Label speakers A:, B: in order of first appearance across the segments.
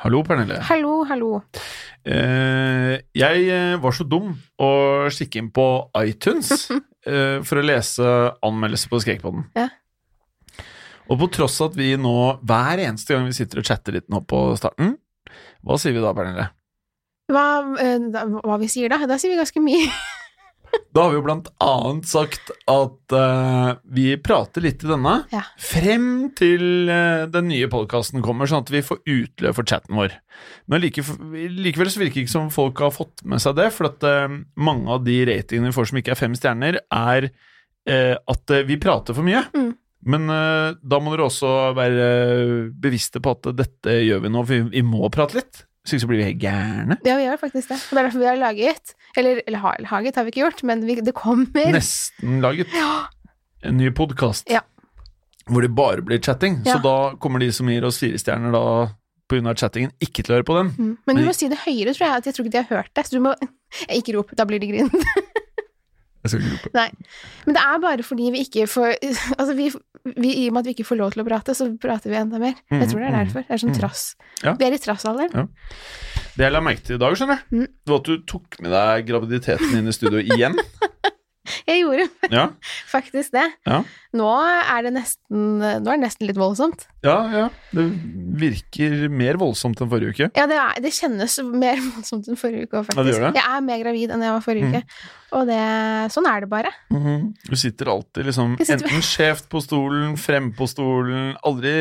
A: Hallo, Pernille.
B: Hallo, hallo.
A: Eh, jeg eh, var så dum å stikke inn på iTunes eh, for å lese anmeldelser på Skrekkpodden.
B: Ja.
A: Og på tross av at vi nå hver eneste gang vi sitter og chatter litt nå på starten, hva sier vi da, Pernille?
B: Hva, eh, da, hva vi sier da? Da sier vi ganske mye.
A: Da har vi jo blant annet sagt at uh, vi prater litt i denne
B: Ja.
A: frem til uh, den nye podkasten kommer, sånn at vi får utløp for chatten vår. Men like, likevel så virker det ikke som folk har fått med seg det, for at uh, mange av de ratingene vi får som ikke er fem stjerner, er at vi prater for mye.
B: Mm.
A: Men da må dere også være bevisste på at dette gjør vi nå, for vi, vi må prate litt. Så blir vi helt gærne.
B: Ja, vi gjør faktisk det. Og det er derfor vi har laget Eller, eller har, laget har vi ikke gjort, men vi, det kommer.
A: nesten laget en ny podkast
B: Ja.
A: hvor det bare blir chatting.
B: Ja.
A: Så da kommer de som gir oss fire stjerner da pga. chattingen, ikke til å høre på den.
B: Mm. Men du
A: Men-
B: må si det høyere, tror jeg. At jeg tror ikke de har hørt det. Så du må Ikke rop, da blir det grin.
A: Jeg skal ikke rope.
B: Nei. Men det er bare fordi vi ikke får Altså, vi, vi, i og med at vi ikke får lov til å prate, så prater vi enda mer.
A: Mm,
B: Jeg tror det er
A: mm,
B: derfor. Det er sånn
A: mm.
B: trass.
A: Ja.
B: Vi er i trassalderen.
A: Det jeg la merke til i dag, skjønner jeg,
B: Mm.
A: det var at du tok med deg graviditeten inn i studio igjen.
B: Jeg gjorde
A: Ja,
B: faktisk det.
A: Ja.
B: Nå er det nesten Nå er det nesten litt voldsomt.
A: ja, ja. Det virker mer voldsomt enn forrige uke.
B: Ja, det, er, det kjennes mer voldsomt enn forrige uke òg,
A: Ja, det gjør det.
B: Jeg er mer gravid enn jeg var forrige
A: Mm.
B: uke. Og det, sånn er det bare.
A: Du sitter alltid liksom
B: sitter-
A: enten skjevt på stolen, frempå stolen, aldri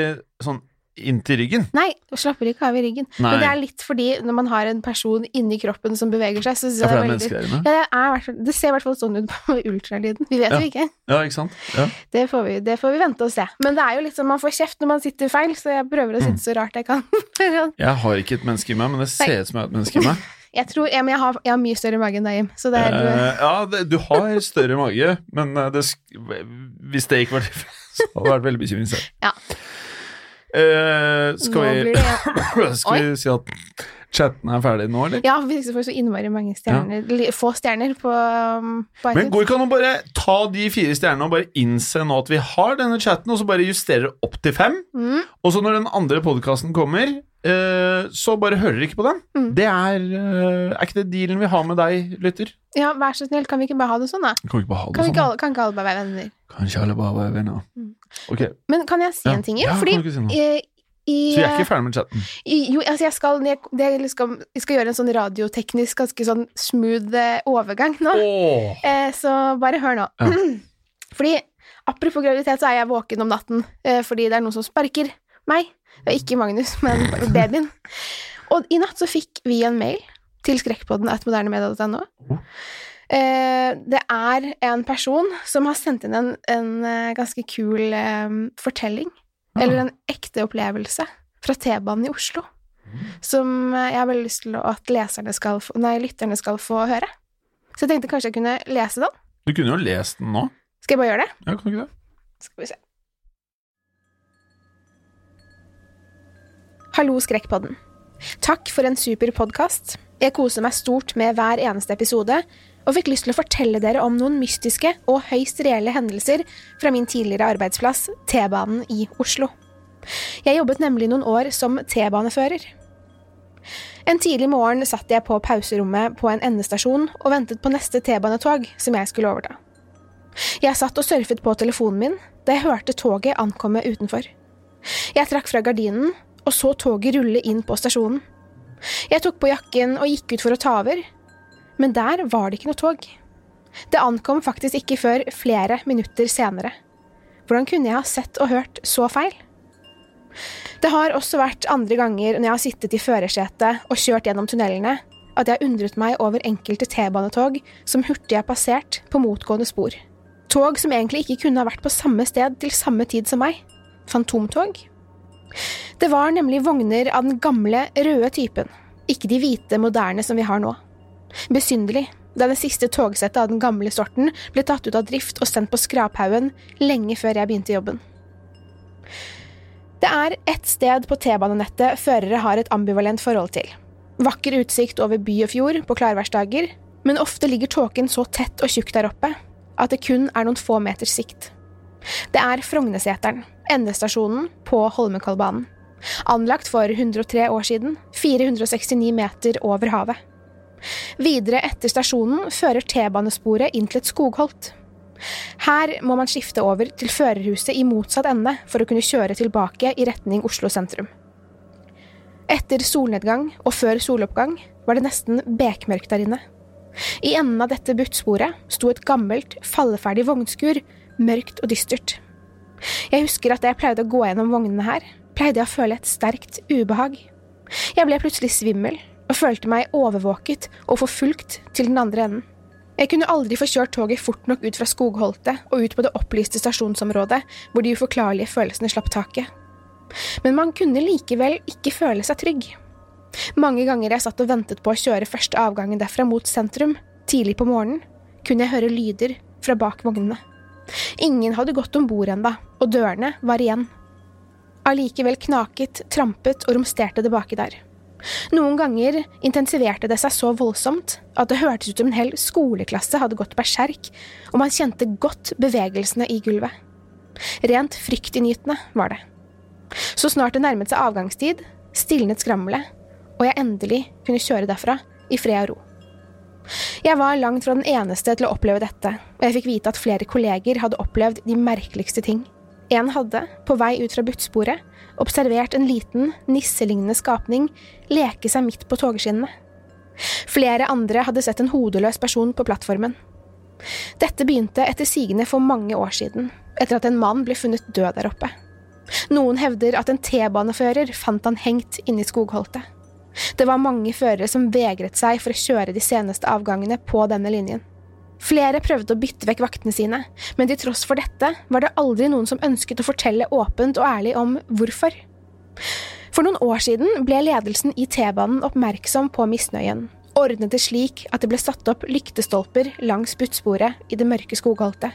A: sånn inntil ryggen.
B: Nei, slapper ikke av i ryggen.
A: Nei.
B: Men det er litt fordi når man har en person inni kroppen som beveger seg, så synes
A: Ja, for det er mennesker.
B: Ja, det, er, det ser i hvert fall sånn ut på ultralyden. Vi vet
A: Ja.
B: jo ikke.
A: Ja, ikke sant? Ja.
B: Det får, vi, det får vi vente og se. Men det er jo litt sånn man får kjeft når man sitter feil, så jeg prøver å
A: Mm.
B: sitte så rart jeg kan.
A: Jeg har ikke et menneske i meg, men det ser ut som jeg har et menneske i meg.
B: jeg tror, ja, men jeg har, jeg har mye større mage enn deg, Jim. Så det er
A: uh, ja, det, du har større mage, men eh, det, hvis det ikke var tilfellet, så hadde det vært veldig bekymringsfullt.
B: Ja.
A: Eh, skal vi,
B: det-
A: skal vi si at chatten er ferdig nå, eller?
B: Ja, vi får så innmari mange stjerner, Ja. få stjerner på, um, på
A: Men går ikke an å bare ta de fire stjernene og bare innse nå at vi har denne chatten, og så bare justere opp til fem?
B: Mm.
A: Og så når den andre podkasten kommer, uh, så bare hører dere ikke på den.
B: Mm.
A: Det er uh, Er ikke det dealen vi har med deg, lytter?
B: Ja, vær så snill, kan vi ikke bare ha det sånn, da?
A: Kan vi ikke bare ha det
B: Kan,
A: sånn?
B: ikke alle, kan ikke alle bare være venner?
A: Kan ikke alle bare var venner?
B: Mm.
A: Okay.
B: Men kan jeg si
A: Ja.
B: en ting,
A: Ja,
B: Fordi
A: si
B: eh, i,
A: Så vi er ikke ferdig med chatten?
B: i, Jo, altså jeg skal, jeg, jeg, skal, jeg skal gjøre en sånn radioteknisk, ganske sånn smooth eh, overgang nå.
A: Oh.
B: Eh, så bare hør nå.
A: Ja.
B: Fordi apropos graviditet, så er jeg våken om natten eh, fordi det er noen som sparker meg. Det er ikke Magnus, men babyen. Og i natt så fikk vi en mail til skrekkpodden at modernemedia.no. Eh, det er en person som har sendt inn en, en eh, ganske kul eh, fortelling, eller en ekte opplevelse, fra T-banen i Oslo. Som eh, jeg har veldig lyst til at leserne skal få, nei, lytterne skal få høre. Så jeg tenkte kanskje jeg kunne lese den.
A: Du kunne jo lest den nå.
B: Skal jeg bare gjøre det?
A: Ja, kan du ikke det?
B: Skal vi se. Hallo, Skrekkpodden. Takk for en super podkast. Jeg koser meg stort med hver eneste episode, og fikk lyst til å fortelle dere om noen mystiske og høyst reelle hendelser fra min tidligere arbeidsplass, T-banen i Oslo. Jeg jobbet nemlig noen år som T-banefører. En tidlig morgen satt jeg på pauserommet på en endestasjon og ventet på neste T-banetog som jeg skulle overta. Jeg satt og surfet på telefonen min da jeg hørte toget ankomme utenfor. Jeg trakk fra gardinen og så toget rulle inn på stasjonen. Jeg tok på jakken og gikk ut for å ta over, men der var det ikke noe tog. Det ankom faktisk ikke før flere minutter senere. Hvordan kunne jeg ha sett og hørt så feil? Det har også vært andre ganger når jeg har sittet i førersetet og kjørt gjennom tunnelene, at jeg har undret meg over enkelte T-banetog som hurtig har passert på motgående spor. Tog som egentlig ikke kunne ha vært på samme sted til samme tid som meg. Fantomtog. Det var nemlig vogner av den gamle, røde typen, ikke de hvite, moderne som vi har nå. Besynderlig, da det siste togsettet av den gamle sorten ble tatt ut av drift og sendt på skraphaugen lenge før jeg begynte jobben. Det er ett sted på T-banenettet førere har et ambivalent forhold til. Vakker utsikt over by og fjord på klarværsdager, men ofte ligger tåken så tett og tjukk der oppe at det kun er noen få meters sikt. Det er Frogneseteren, endestasjonen på Holmenkollbanen. Anlagt for 103 år siden, 469 meter over havet. Videre etter stasjonen fører T-banesporet inn til et skogholt. Her må man skifte over til førerhuset i motsatt ende for å kunne kjøre tilbake i retning Oslo sentrum. Etter solnedgang og før soloppgang var det nesten bekmørkt der inne. I enden av dette buttsporet sto et gammelt, falleferdig vognskur, mørkt og dystert. Jeg husker at da jeg pleide å gå gjennom vognene her, pleide jeg å føle et sterkt ubehag. Jeg ble plutselig svimmel og følte meg overvåket og forfulgt til den andre enden. Jeg kunne aldri få kjørt toget fort nok ut fra skogholtet og ut på det opplyste stasjonsområdet hvor de uforklarlige følelsene slapp taket. Men man kunne likevel ikke føle seg trygg. Mange ganger jeg satt og ventet på å kjøre første avgangen derfra mot sentrum, tidlig på morgenen, kunne jeg høre lyder fra bak vognene. Ingen hadde gått om bord enda, og dørene var igjen. Allikevel knaket, trampet og romsterte det baki der. Noen ganger intensiverte det seg så voldsomt at det hørtes ut som en hel skoleklasse hadde gått berserk, og man kjente godt bevegelsene i gulvet. Rent fryktinngytende var det. Så snart det nærmet seg avgangstid, stilnet skrammelet, og jeg endelig kunne kjøre derfra i fred og ro. Jeg var langt fra den eneste til å oppleve dette, og jeg fikk vite at flere kolleger hadde opplevd de merkeligste ting. En hadde, på vei ut fra buttsporet, observert en liten, nisselignende skapning leke seg midt på togskinnene. Flere andre hadde sett en hodeløs person på plattformen. Dette begynte etter sigende for mange år siden, etter at en mann ble funnet død der oppe. Noen hevder at en T-banefører fant han hengt inne i skogholtet. Det var mange førere som vegret seg for å kjøre de seneste avgangene på denne linjen. Flere prøvde å bytte vekk vaktene sine, men til tross for dette var det aldri noen som ønsket å fortelle åpent og ærlig om hvorfor. For noen år siden ble ledelsen i T-banen oppmerksom på misnøyen, ordnet det slik at det ble satt opp lyktestolper langs buttsporet i det mørke skogholtet.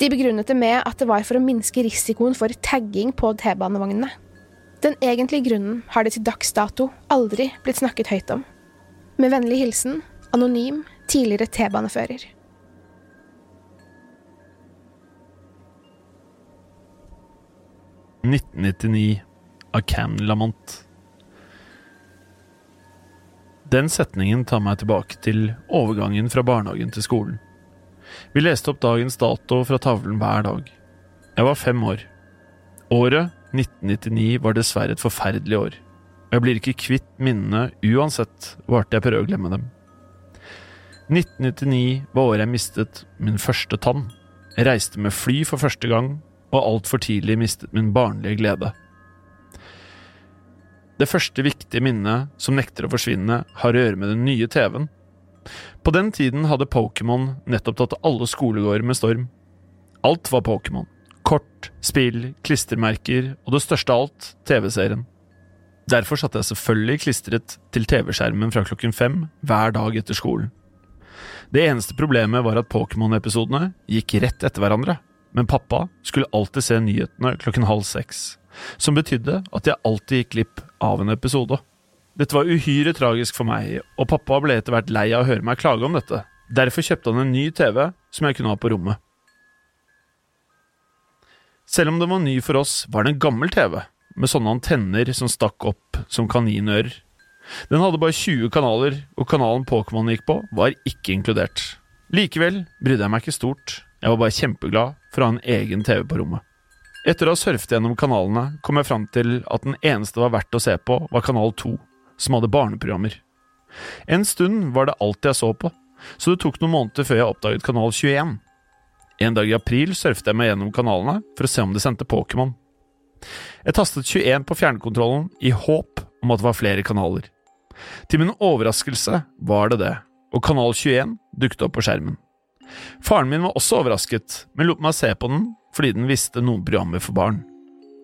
B: De begrunnet det med at det var for å minske risikoen for tagging på T-banevognene. Den egentlige grunnen har det til dags dato aldri blitt snakket høyt om. Med vennlig hilsen Anonym tidligere T-banefører.
A: «1999» av Cam Lamont. Den setningen tar meg tilbake til overgangen fra barnehagen til skolen. Vi leste opp dagens dato fra tavlen hver dag. Jeg var fem år. Året 1999 var dessverre et forferdelig år. Jeg blir ikke kvitt minnene uansett hvor jeg prøver å glemme dem. 1999 var året jeg mistet min første tann. Jeg reiste med fly for første gang, og altfor tidlig mistet min barnlige glede. Det første viktige minnet som nekter å forsvinne, har å gjøre med den nye TV-en. På den tiden hadde Pokémon nettopp tatt alle skolegårder med storm. Alt var Pokémon. Kort, spill, klistremerker og det største av alt, TV-serien. Derfor satt jeg selvfølgelig klistret til TV-skjermen fra klokken fem hver dag etter skolen. Det eneste problemet var at Pokémon-episodene gikk rett etter hverandre, men pappa skulle alltid se nyhetene klokken halv seks som betydde at jeg alltid gikk glipp av en episode. Dette var uhyre tragisk for meg, og pappa ble etter hvert lei av å høre meg klage om dette. Derfor kjøpte han en ny TV som jeg kunne ha på rommet. Selv om den var ny for oss, var det en gammel TV, med sånne antenner som stakk opp som kaninører. Den hadde bare 20 kanaler, og kanalen Pokémon gikk på, var ikke inkludert. Likevel brydde jeg meg ikke stort, jeg var bare kjempeglad for å ha en egen TV på rommet. Etter å ha surfet gjennom kanalene kom jeg fram til at den eneste det var verdt å se på, var Kanal 2, som hadde barneprogrammer. En stund var det alt jeg så på, så det tok noen måneder før jeg oppdaget Kanal 21. En dag i april surfet jeg meg gjennom kanalene for å se om de sendte Pokémon. Jeg tastet 21 på fjernkontrollen i håp om at det var flere kanaler. Til min overraskelse var det det, og Kanal 21 dukket opp på skjermen. Faren min var også overrasket, men lot meg se på den fordi den visste noen programmer for barn.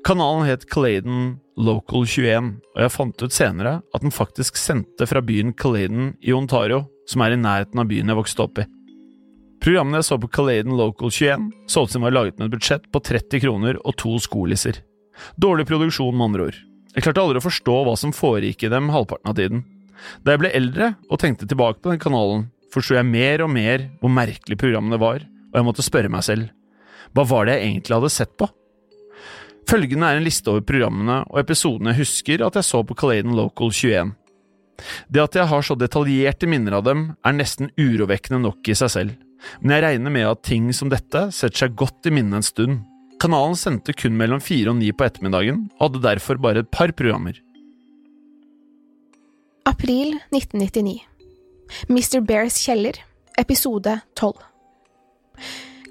A: Kanalen het Caladen Local 21, og jeg fant ut senere at den faktisk sendte fra byen Caladen i Ontario, som er i nærheten av byen jeg vokste opp i. Programmene jeg så på Caladen Local 21, så ut som var laget med et budsjett på 30 kroner og to skolisser. Dårlig produksjon, med andre ord. Jeg klarte aldri å forstå hva som foregikk i dem halvparten av tiden. Da jeg ble eldre og tenkte tilbake på den kanalen, forsto jeg mer og mer hvor merkelig programmene var, og jeg måtte spørre meg selv hva var det jeg egentlig hadde sett på? Følgende er en liste over programmene og episodene jeg husker at jeg så på Caladen Local 21. Det at jeg har så detaljerte minner av dem, er nesten urovekkende nok i seg selv, men jeg regner med at ting som dette setter seg godt i minnet en stund. Kanalen sendte kun mellom fire og ni på ettermiddagen, og hadde derfor bare et par programmer.
B: April 1999 Mr. Bears kjeller, episode 12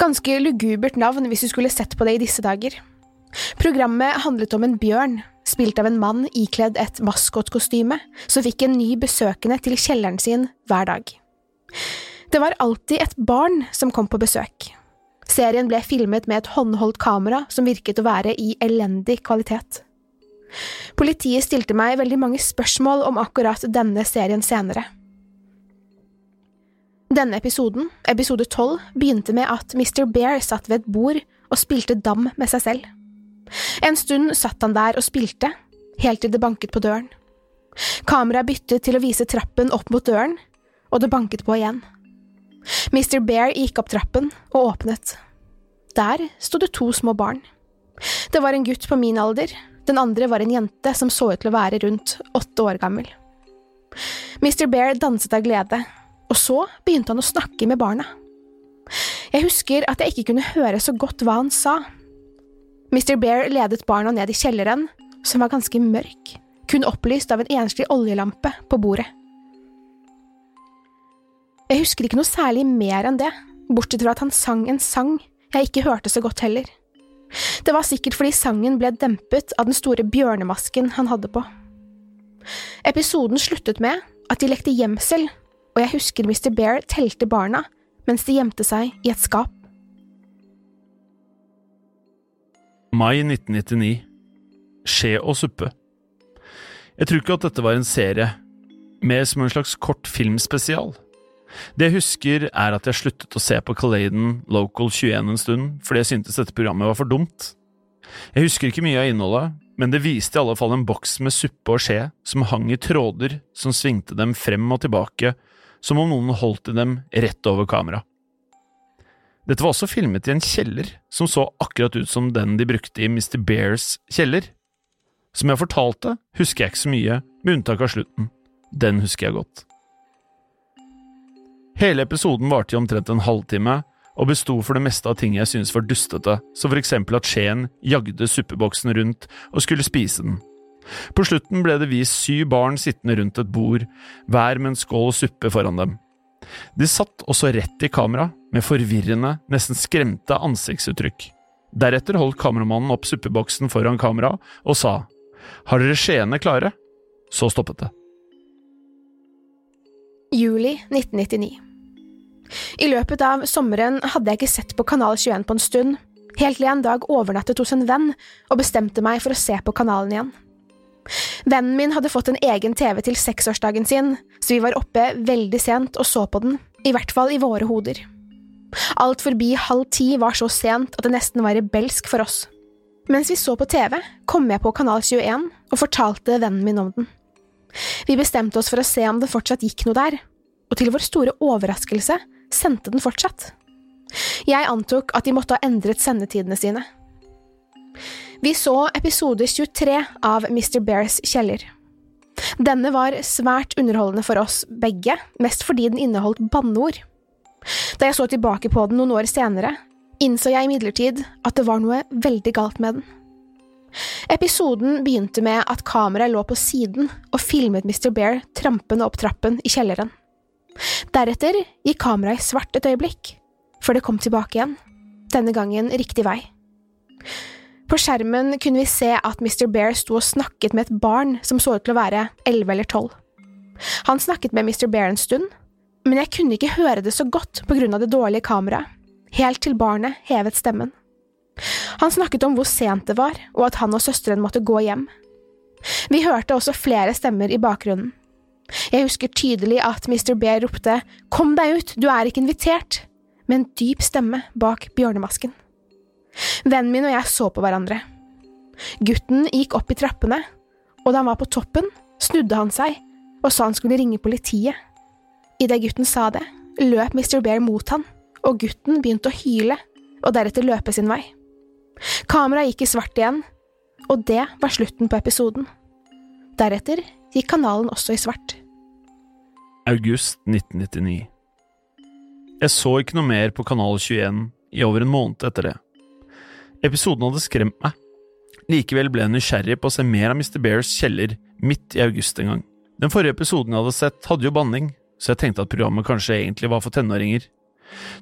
B: Ganske lugubert navn hvis du skulle sett på det i disse dager. Programmet handlet om en bjørn, spilt av en mann ikledd et maskotkostyme, som fikk en ny besøkende til kjelleren sin hver dag. Det var alltid et barn som kom på besøk. Serien ble filmet med et håndholdt kamera som virket å være i elendig kvalitet. Politiet stilte meg veldig mange spørsmål om akkurat denne serien senere. Denne episoden, episode 12, begynte med at Mr. Bear satt ved et bord og spilte dam med seg selv. En stund satt han der og spilte, helt til det banket på døren. Kameraet byttet til å vise trappen opp mot døren, og det banket på igjen. Mr. Bear gikk opp trappen og åpnet. Der sto det to små barn. Det var en gutt på min alder, den andre var en jente som så ut til å være rundt åtte år gammel. Mr. Bear danset av glede, og så begynte han å snakke med barna. Jeg husker at jeg ikke kunne høre så godt hva han sa. Mr. Bear ledet barna ned i kjelleren, som var ganske mørk, kun opplyst av en enslig oljelampe på bordet. Jeg husker ikke noe særlig mer enn det, bortsett fra at han sang en sang jeg ikke hørte så godt heller. Det var sikkert fordi sangen ble dempet av den store bjørnemasken han hadde på. Episoden sluttet med at de lekte gjemsel og jeg husker Mr. Bear telte barna mens de gjemte seg i et skap.
A: Mai 1999 Skje og suppe Jeg tror ikke at dette var en serie, mer som en slags kort filmspesial. Det jeg husker, er at jeg sluttet å se på Caladen Local 21 en stund fordi jeg syntes dette programmet var for dumt. Jeg husker ikke mye av innholdet, men det viste i alle fall en boks med suppe og skje som hang i tråder som svingte dem frem og tilbake som om noen holdt i dem rett over kamera. Dette var også filmet i en kjeller som så akkurat ut som den de brukte i Mr. Bears kjeller. Som jeg fortalte, husker jeg ikke så mye, med unntak av slutten. Den husker jeg godt. Hele episoden varte i omtrent en halvtime, og besto for det meste av ting jeg syntes var dustete, som for eksempel at Skien jagde suppeboksen rundt og skulle spise den. På slutten ble det vist syv barn sittende rundt et bord, hver med en skål suppe foran dem. De satt også rett i kamera, med forvirrende, nesten skremte ansiktsuttrykk. Deretter holdt kameramannen opp suppeboksen foran kamera og sa Har dere skjeene klare? Så stoppet det.
B: Juli 1999. I løpet av sommeren hadde jeg ikke sett på Kanal 21 på en stund, helt til jeg en dag overnattet hos en venn og bestemte meg for å se på kanalen igjen. Vennen min hadde fått en egen TV til seksårsdagen sin, så vi var oppe veldig sent og så på den, i hvert fall i våre hoder. Alt forbi halv ti var så sent at det nesten var rebelsk for oss. Mens vi så på TV, kom jeg på Kanal 21 og fortalte vennen min om den. Vi bestemte oss for å se om det fortsatt gikk noe der, og til vår store overraskelse sendte den fortsatt. Jeg antok at de måtte ha endret sendetidene sine. Vi så episode 23 av Mr. Bears kjeller. Denne var svært underholdende for oss begge, mest fordi den inneholdt banneord. Da jeg så tilbake på den noen år senere, innså jeg imidlertid at det var noe veldig galt med den. Episoden begynte med at kameraet lå på siden og filmet Mr. Bear trampende opp trappen i kjelleren. Deretter gikk kameraet i svart et øyeblikk, før det kom tilbake igjen, denne gangen riktig vei. På skjermen kunne vi se at Mr. Bear sto og snakket med et barn som så ut til å være elleve eller tolv. Han snakket med Mr. Bear en stund, men jeg kunne ikke høre det så godt på grunn av det dårlige kameraet, helt til barnet hevet stemmen. Han snakket om hvor sent det var, og at han og søsteren måtte gå hjem. Vi hørte også flere stemmer i bakgrunnen. Jeg husker tydelig at Mr. B ropte Kom deg ut, du er ikke invitert, med en dyp stemme bak bjørnemasken. Vennen min og jeg så på hverandre. Gutten gikk opp i trappene, og da han var på toppen, snudde han seg og sa han skulle ringe politiet. Idet gutten sa det, løp Mr. Bear mot han, og gutten begynte å hyle og deretter løpe sin vei. Kameraet gikk i svart igjen, og det var slutten på episoden. Deretter gikk kanalen også i svart.
A: August 1999 Jeg så ikke noe mer på Kanal 21 i over en måned etter det. Episoden hadde skremt meg. Likevel ble jeg nysgjerrig på å se mer av Mr. Bears kjeller midt i august en gang. Den forrige episoden jeg hadde sett, hadde jo banning, så jeg tenkte at programmet kanskje egentlig var for tenåringer.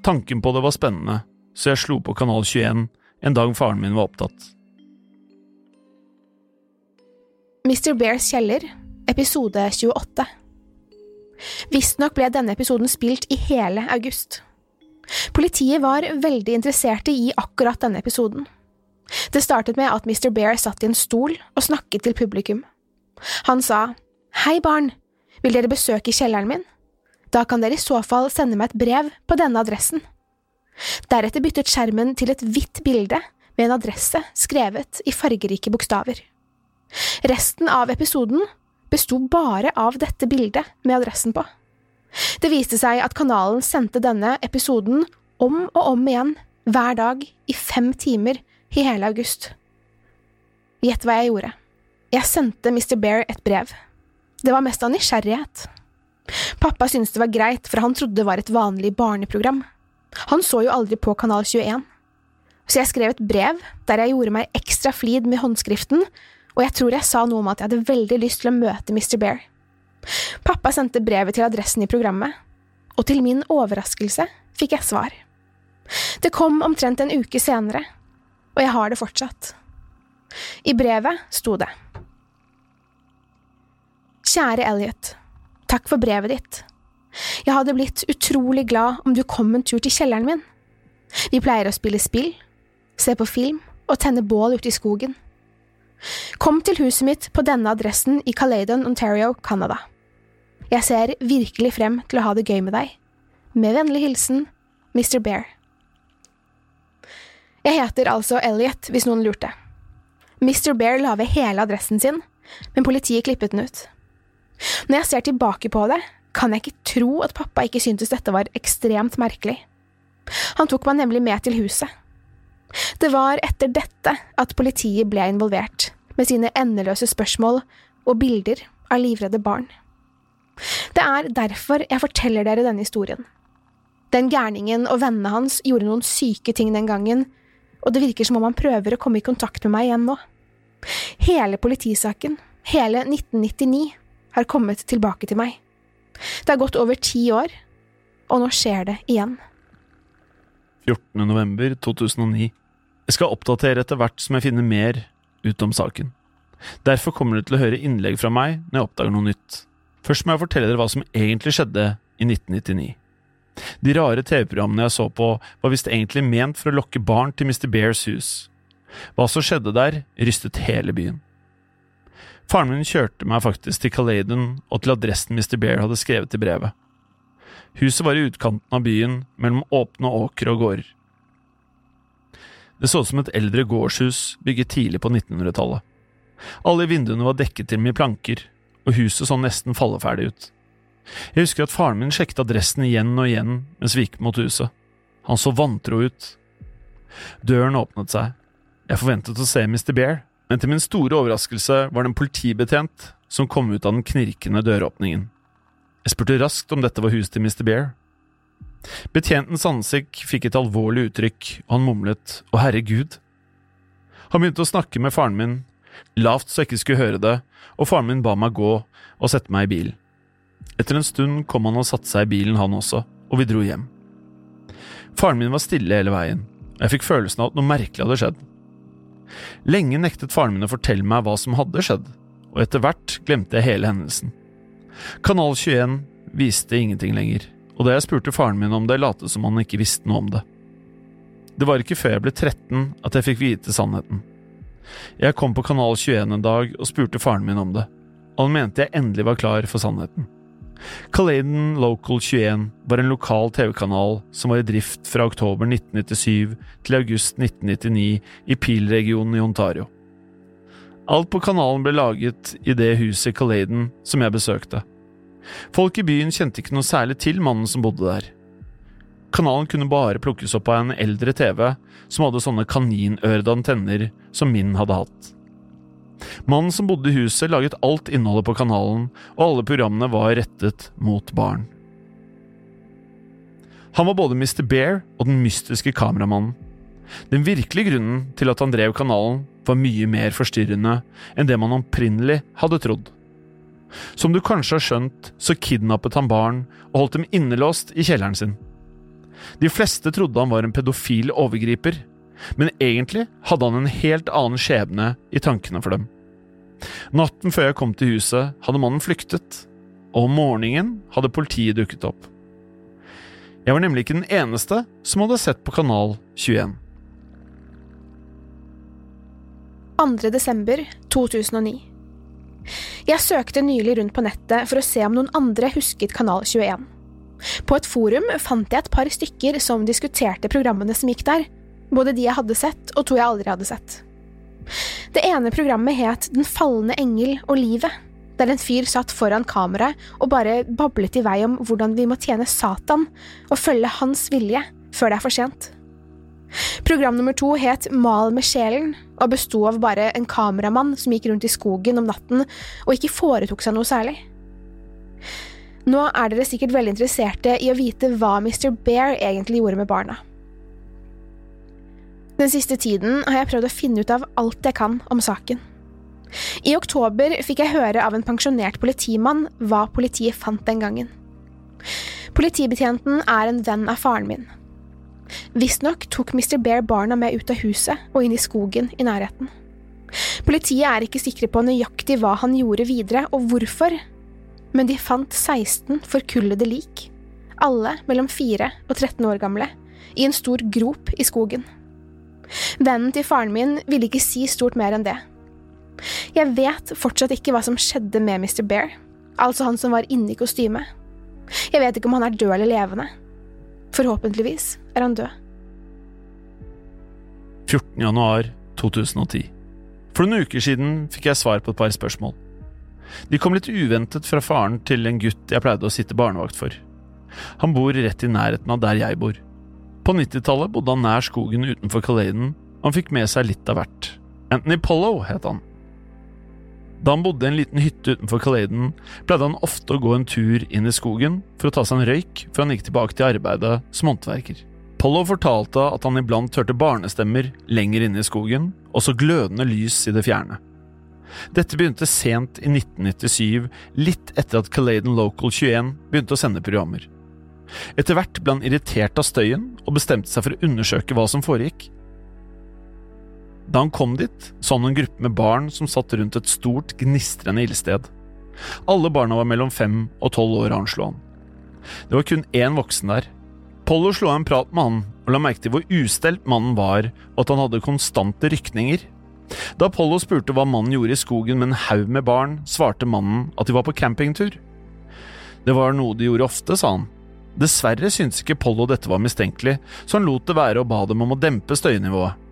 A: Tanken på det var spennende, så jeg slo på Kanal 21 en dag faren min var opptatt.
B: Mr. Bears kjeller, episode 28. Visstnok ble denne episoden spilt i hele august. Politiet var veldig interesserte i akkurat denne episoden. Det startet med at Mr. Bear satt i en stol og snakket til publikum. Han sa Hei, barn, vil dere besøke kjelleren min? Da kan dere i så fall sende meg et brev på denne adressen. Deretter byttet skjermen til et hvitt bilde med en adresse skrevet i fargerike bokstaver. Resten av episoden besto bare av dette bildet med adressen på. Det viste seg at kanalen sendte denne episoden om og om igjen hver dag i fem timer i hele august. Gjett hva jeg gjorde. Jeg sendte Mr. Bear et brev. Det var mest av nysgjerrighet. Pappa syntes det var greit, for han trodde det var et vanlig barneprogram. Han så jo aldri på Kanal 21. Så jeg skrev et brev der jeg gjorde meg ekstra flid med håndskriften, og jeg tror jeg sa noe om at jeg hadde veldig lyst til å møte Mr. Bear. Pappa sendte brevet til adressen i programmet, og til min overraskelse fikk jeg svar. Det kom omtrent en uke senere, og jeg har det fortsatt. I brevet sto det. Kjære Elliot, takk for brevet ditt. Jeg hadde blitt utrolig glad om du kom en tur til kjelleren min. Vi pleier å spille spill, se på film og tenne bål ute i skogen. Kom til huset mitt på denne adressen i Caledon, Ontario, Canada. Jeg ser virkelig frem til å ha det gøy med deg. Med vennlig hilsen Mr. Bear. Jeg heter altså Elliot, hvis noen lurte. Mr. Bear la ved hele adressen sin, men politiet klippet den ut. Når jeg ser tilbake på det, kan jeg ikke tro at pappa ikke syntes dette var ekstremt merkelig. Han tok meg nemlig med til huset. Det var etter dette at politiet ble involvert, med sine endeløse spørsmål og bilder av livredde barn. Det er derfor jeg forteller dere denne historien. Den gærningen og vennene hans gjorde noen syke ting den gangen, og det virker som om han prøver å komme i kontakt med meg igjen nå. Hele politisaken, hele 1999, har kommet tilbake til meg. Det har gått over ti år, og nå skjer det igjen.
A: 14. november 2009. Jeg skal oppdatere etter hvert som jeg finner mer ut om saken. Derfor kommer dere til å høre innlegg fra meg når jeg oppdager noe nytt. Først må jeg fortelle dere hva som egentlig skjedde i 1999. De rare TV-programmene jeg så på, var visst egentlig ment for å lokke barn til Mr. Bears hus. Hva som skjedde der, rystet hele byen. Faren min kjørte meg faktisk til Caladon og til adressen Mr. Bear hadde skrevet i brevet. Huset var i utkanten av byen, mellom åpne åkre og gårder. Det så ut som et eldre gårdshus bygget tidlig på 1900-tallet. Alle vinduene var dekket til med planker, og huset så nesten falleferdig ut. Jeg husker at faren min sjekket adressen igjen og igjen mens vi gikk mot huset. Han så vantro ut. Døren åpnet seg. Jeg forventet å se Mr. Bear, men til min store overraskelse var det en politibetjent som kom ut av den knirkende døråpningen. Jeg spurte raskt om dette var huset til Mr. Bear. Betjentens ansikt fikk et alvorlig uttrykk, og han mumlet Å, herregud. Han begynte å snakke med faren min, lavt så jeg ikke skulle høre det, og faren min ba meg gå og sette meg i bilen. Etter en stund kom han og satte seg i bilen, han også, og vi dro hjem. Faren min var stille hele veien, og jeg fikk følelsen av at noe merkelig hadde skjedd. Lenge nektet faren min å fortelle meg hva som hadde skjedd, og etter hvert glemte jeg hele hendelsen. Kanal 21 viste ingenting lenger, og da jeg spurte faren min om det, lot som han ikke visste noe om det. Det var ikke før jeg ble 13 at jeg fikk vite sannheten. Jeg kom på Kanal 21 en dag og spurte faren min om det, og han mente jeg endelig var klar for sannheten. Caladon Local 21 var en lokal TV-kanal som var i drift fra oktober 1997 til august 1999 i Peel-regionen i Ontario. Alt på kanalen ble laget i det huset i Caladen som jeg besøkte. Folk i byen kjente ikke noe særlig til mannen som bodde der. Kanalen kunne bare plukkes opp av en eldre TV som hadde sånne kaninørede antenner som min hadde hatt. Mannen som bodde i huset, laget alt innholdet på kanalen, og alle programmene var rettet mot barn. Han var både Mr. Bear og den mystiske kameramannen. Den virkelige grunnen til at han drev kanalen, var mye mer forstyrrende enn det man opprinnelig hadde trodd. Som du kanskje har skjønt, så kidnappet han barn og holdt dem innelåst i kjelleren sin. De fleste trodde han var en pedofil overgriper, men egentlig hadde han en helt annen skjebne i tankene for dem. Natten før jeg kom til huset, hadde mannen flyktet, og om morgenen hadde politiet dukket opp. Jeg var nemlig ikke den eneste som hadde sett på Kanal 21.
B: 2. desember 2009. Jeg søkte nylig rundt på nettet for å se om noen andre husket Kanal 21. På et forum fant jeg et par stykker som diskuterte programmene som gikk der, både de jeg hadde sett og to jeg aldri hadde sett. Det ene programmet het Den falne engel og livet, der en fyr satt foran kameraet og bare bablet i vei om hvordan vi må tjene Satan og følge hans vilje før det er for sent. Program nummer to het Mal med sjelen, og besto av bare en kameramann som gikk rundt i skogen om natten og ikke foretok seg noe særlig. Nå er dere sikkert veldig interesserte i å vite hva Mr. Bear egentlig gjorde med barna. Den siste tiden har jeg prøvd å finne ut av alt jeg kan om saken. I oktober fikk jeg høre av en pensjonert politimann hva politiet fant den gangen. Politibetjenten er en venn av faren min. Visstnok tok Mr. Bear barna med ut av huset og inn i skogen i nærheten. Politiet er ikke sikre på nøyaktig hva han gjorde videre, og hvorfor, men de fant 16 forkullede lik, alle mellom 4 og 13 år gamle, i en stor grop i skogen. Vennen til faren min ville ikke si stort mer enn det. Jeg vet fortsatt ikke hva som skjedde med Mr. Bear, altså han som var inne i kostymet. Jeg vet ikke om han er død eller levende. Forhåpentligvis er han død.
A: 14. januar 2010. For noen uker siden fikk jeg svar på et par spørsmål. De kom litt uventet fra faren til en gutt jeg pleide å sitte barnevakt for. Han bor rett i nærheten av der jeg bor. På 90-tallet bodde han nær skogen utenfor Caladen, og han fikk med seg litt av hvert. Anthony Pollo het han. Da han bodde i en liten hytte utenfor Caladen, pleide han ofte å gå en tur inn i skogen for å ta seg en røyk før han gikk tilbake til arbeidet som håndverker. Pollo fortalte at han iblant hørte barnestemmer lenger inne i skogen, og så glødende lys i det fjerne. Dette begynte sent i 1997, litt etter at Caladen Local 21 begynte å sende programmer. Etter hvert ble han irritert av støyen og bestemte seg for å undersøke hva som foregikk. Da han kom dit, så han en gruppe med barn som satt rundt et stort, gnistrende ildsted. Alle barna var mellom fem og tolv år, anslo han. Det var kun én voksen der. Pollo slo av en prat med han og la merke til hvor ustelt mannen var, og at han hadde konstante rykninger. Da Pollo spurte hva mannen gjorde i skogen med en haug med barn, svarte mannen at de var på campingtur. Det var noe de gjorde ofte, sa han. Dessverre syntes ikke Pollo dette var mistenkelig, så han lot det være og ba dem om å dempe støynivået.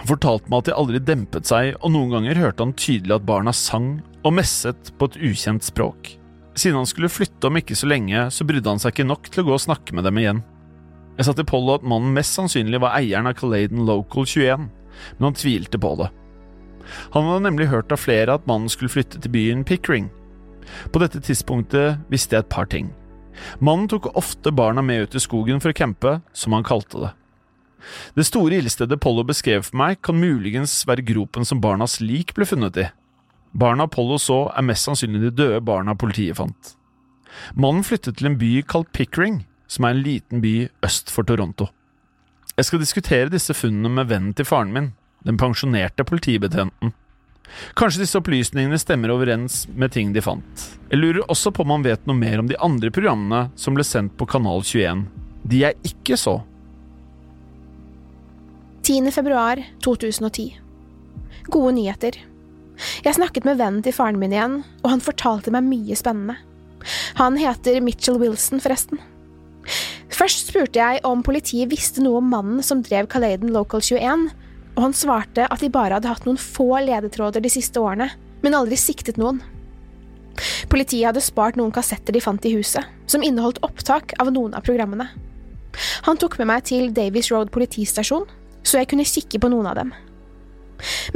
A: Han fortalte meg at de aldri dempet seg, og noen ganger hørte han tydelig at barna sang og messet på et ukjent språk. Siden han skulle flytte om ikke så lenge, så brydde han seg ikke nok til å gå og snakke med dem igjen. Jeg sa til Pollo at mannen mest sannsynlig var eieren av Caladen Local 21, men han tvilte på det. Han hadde nemlig hørt av flere at mannen skulle flytte til byen Pickering. På dette tidspunktet visste jeg et par ting. Mannen tok ofte barna med ut i skogen for å campe, som han kalte det. Det store ildstedet Pollo beskrev for meg, kan muligens være gropen som barnas lik ble funnet i. Barna Pollo så, er mest sannsynlig de døde barna politiet fant. Mannen flyttet til en by kalt Pickering, som er en liten by øst for Toronto. Jeg skal diskutere disse funnene med vennen til faren min, den pensjonerte politibetjenten. Kanskje disse opplysningene stemmer overens med ting de fant. Jeg lurer også på om han vet noe mer om de andre programmene som ble sendt på Kanal 21. De jeg ikke så.
B: 10. februar 2010. Gode nyheter. Jeg snakket med vennen til faren min igjen, og han fortalte meg mye spennende. Han heter Mitchell Wilson, forresten. Først spurte jeg om politiet visste noe om mannen som drev Caladen Local 21, og han svarte at de bare hadde hatt noen få ledetråder de siste årene, men aldri siktet noen. Politiet hadde spart noen kassetter de fant i huset, som inneholdt opptak av noen av programmene. Han tok med meg til Davies Road politistasjon, så jeg kunne kikke på noen av dem.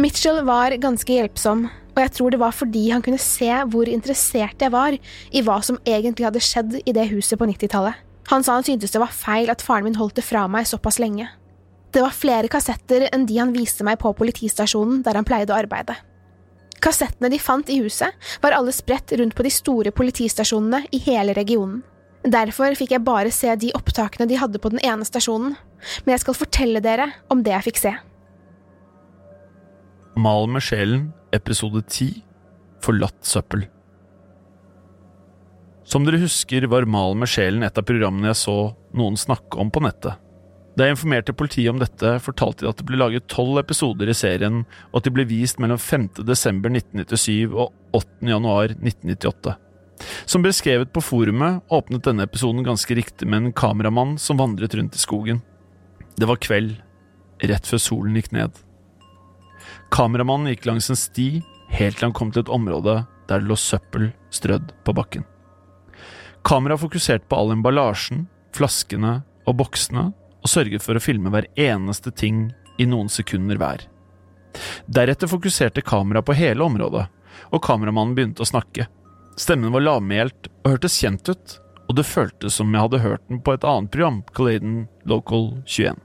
B: Mitchell var ganske hjelpsom, og jeg tror det var fordi han kunne se hvor interessert jeg var i hva som egentlig hadde skjedd i det huset på 90-tallet. Han sa han syntes det var feil at faren min holdt det fra meg såpass lenge. Det var flere kassetter enn de han viste meg på politistasjonen der han pleide å arbeide. Kassettene de fant i huset, var alle spredt rundt på de store politistasjonene i hele regionen. Derfor fikk jeg bare se de opptakene de hadde på den ene stasjonen, men jeg skal fortelle dere om det jeg fikk se.
A: Mal med sjelen, episode 10 Forlatt søppel. Som dere husker, var Mal med sjelen et av programmene jeg så noen snakke om på nettet. Da jeg informerte politiet om dette, fortalte de at det ble laget tolv episoder i serien, og at de ble vist mellom 5. desember 1997 og 8. januar 1998. Som beskrevet på forumet, åpnet denne episoden ganske riktig med en kameramann som vandret rundt i skogen. Det var kveld, rett før solen gikk ned. Kameramannen gikk langs en sti helt til han kom til et område der det lå søppel strødd på bakken. Kameraet fokuserte på all emballasjen, flaskene og boksene og sørget for å filme hver eneste ting i noen sekunder hver. Deretter fokuserte kameraet på hele området, og kameramannen begynte å snakke. Stemmen var lavmælt og hørtes kjent ut, og det føltes som jeg hadde hørt den på et annet program, Caladen Local 21.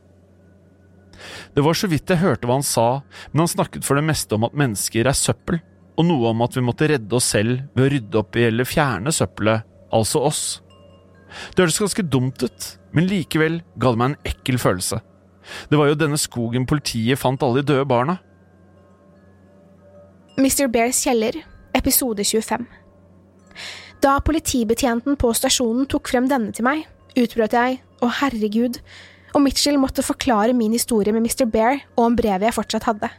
A: Det var så vidt jeg hørte hva han sa, men han snakket for det meste om at mennesker er søppel, og noe om at vi måtte redde oss selv ved å rydde opp i eller fjerne søppelet, altså oss. Det hørtes ganske dumt ut, men likevel ga det meg en ekkel følelse. Det var jo denne skogen politiet fant alle de døde barna.
B: Mr. Bears kjeller, episode 25. Da politibetjenten på stasjonen tok frem denne til meg, utbrøt jeg å herregud, og Mitchell måtte forklare min historie med Mr. Bear og om brevet jeg fortsatt hadde.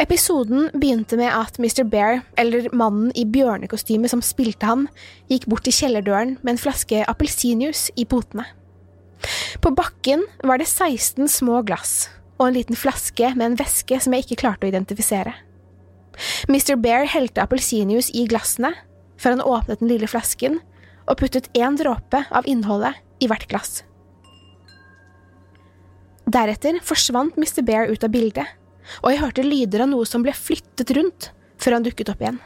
B: Episoden begynte med at Mr. Bear, eller mannen i bjørnekostyme som spilte ham, gikk bort til kjellerdøren med en flaske appelsinjuice i potene. På bakken var det 16 små glass og en liten flaske med en væske som jeg ikke klarte å identifisere. Mr. Bear helte appelsinjuice i glassene før han åpnet den lille flasken og puttet én dråpe av innholdet i hvert glass. Deretter forsvant Mr. Bear ut av bildet og jeg hørte lyder av noe som ble flyttet rundt før han dukket opp igjen.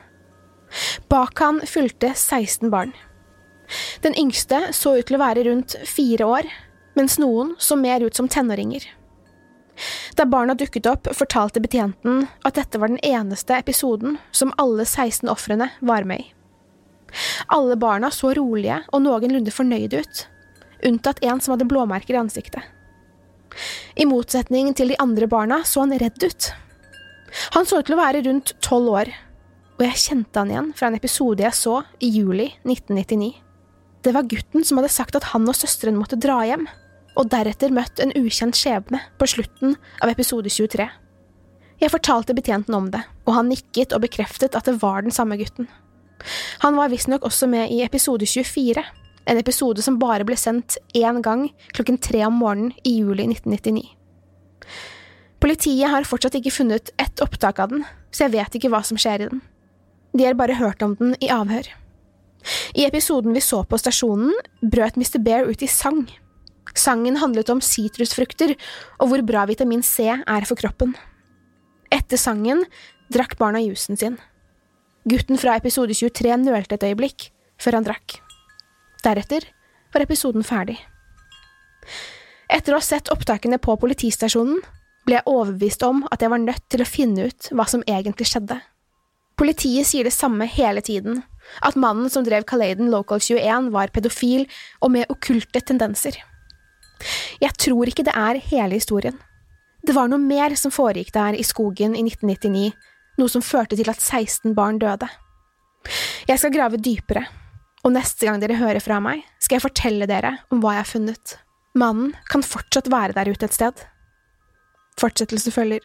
B: Bak han fulgte 16 barn. Den yngste så ut til å være rundt fire år, mens noen så mer ut som tenåringer. Da barna dukket opp, fortalte betjenten at dette var den eneste episoden som alle 16 ofrene var med i. Alle barna så rolige og noenlunde fornøyde ut, unntatt en som hadde blåmerker i ansiktet. I motsetning til de andre barna så han redd ut. Han så ut til å være rundt tolv år, og jeg kjente han igjen fra en episode jeg så i juli 1999. Det var gutten som hadde sagt at han og søsteren måtte dra hjem, og deretter møtt en ukjent skjebne på slutten av episode 23. Jeg fortalte betjenten om det, og han nikket og bekreftet at det var den samme gutten. Han var visstnok også med i episode 24, en episode som bare ble sendt én gang klokken tre om morgenen i juli 1999. Politiet har fortsatt ikke funnet ett opptak av den, så jeg vet ikke hva som skjer i den. De har bare hørt om den i avhør. I episoden vi så på stasjonen, brøt Mr. Bear ut i sang. Sangen handlet om sitrusfrukter og hvor bra vitamin C er for kroppen. Etter sangen drakk barna jusen sin. Gutten fra episode 23 nølte et øyeblikk, før han drakk. Deretter var episoden ferdig. Etter å ha sett opptakene på politistasjonen ble jeg overbevist om at jeg var nødt til å finne ut hva som egentlig skjedde. Politiet sier det samme hele tiden, at mannen som drev Caladen Local 21 var pedofil og med okkulte tendenser. Jeg tror ikke det er hele historien. Det var noe mer som foregikk der i skogen i 1999, noe som førte til at 16 barn døde. Jeg skal grave dypere, og neste gang dere hører fra meg, skal jeg fortelle dere om hva jeg har funnet. Mannen kan fortsatt være der ute et sted. Fortsettelse følger.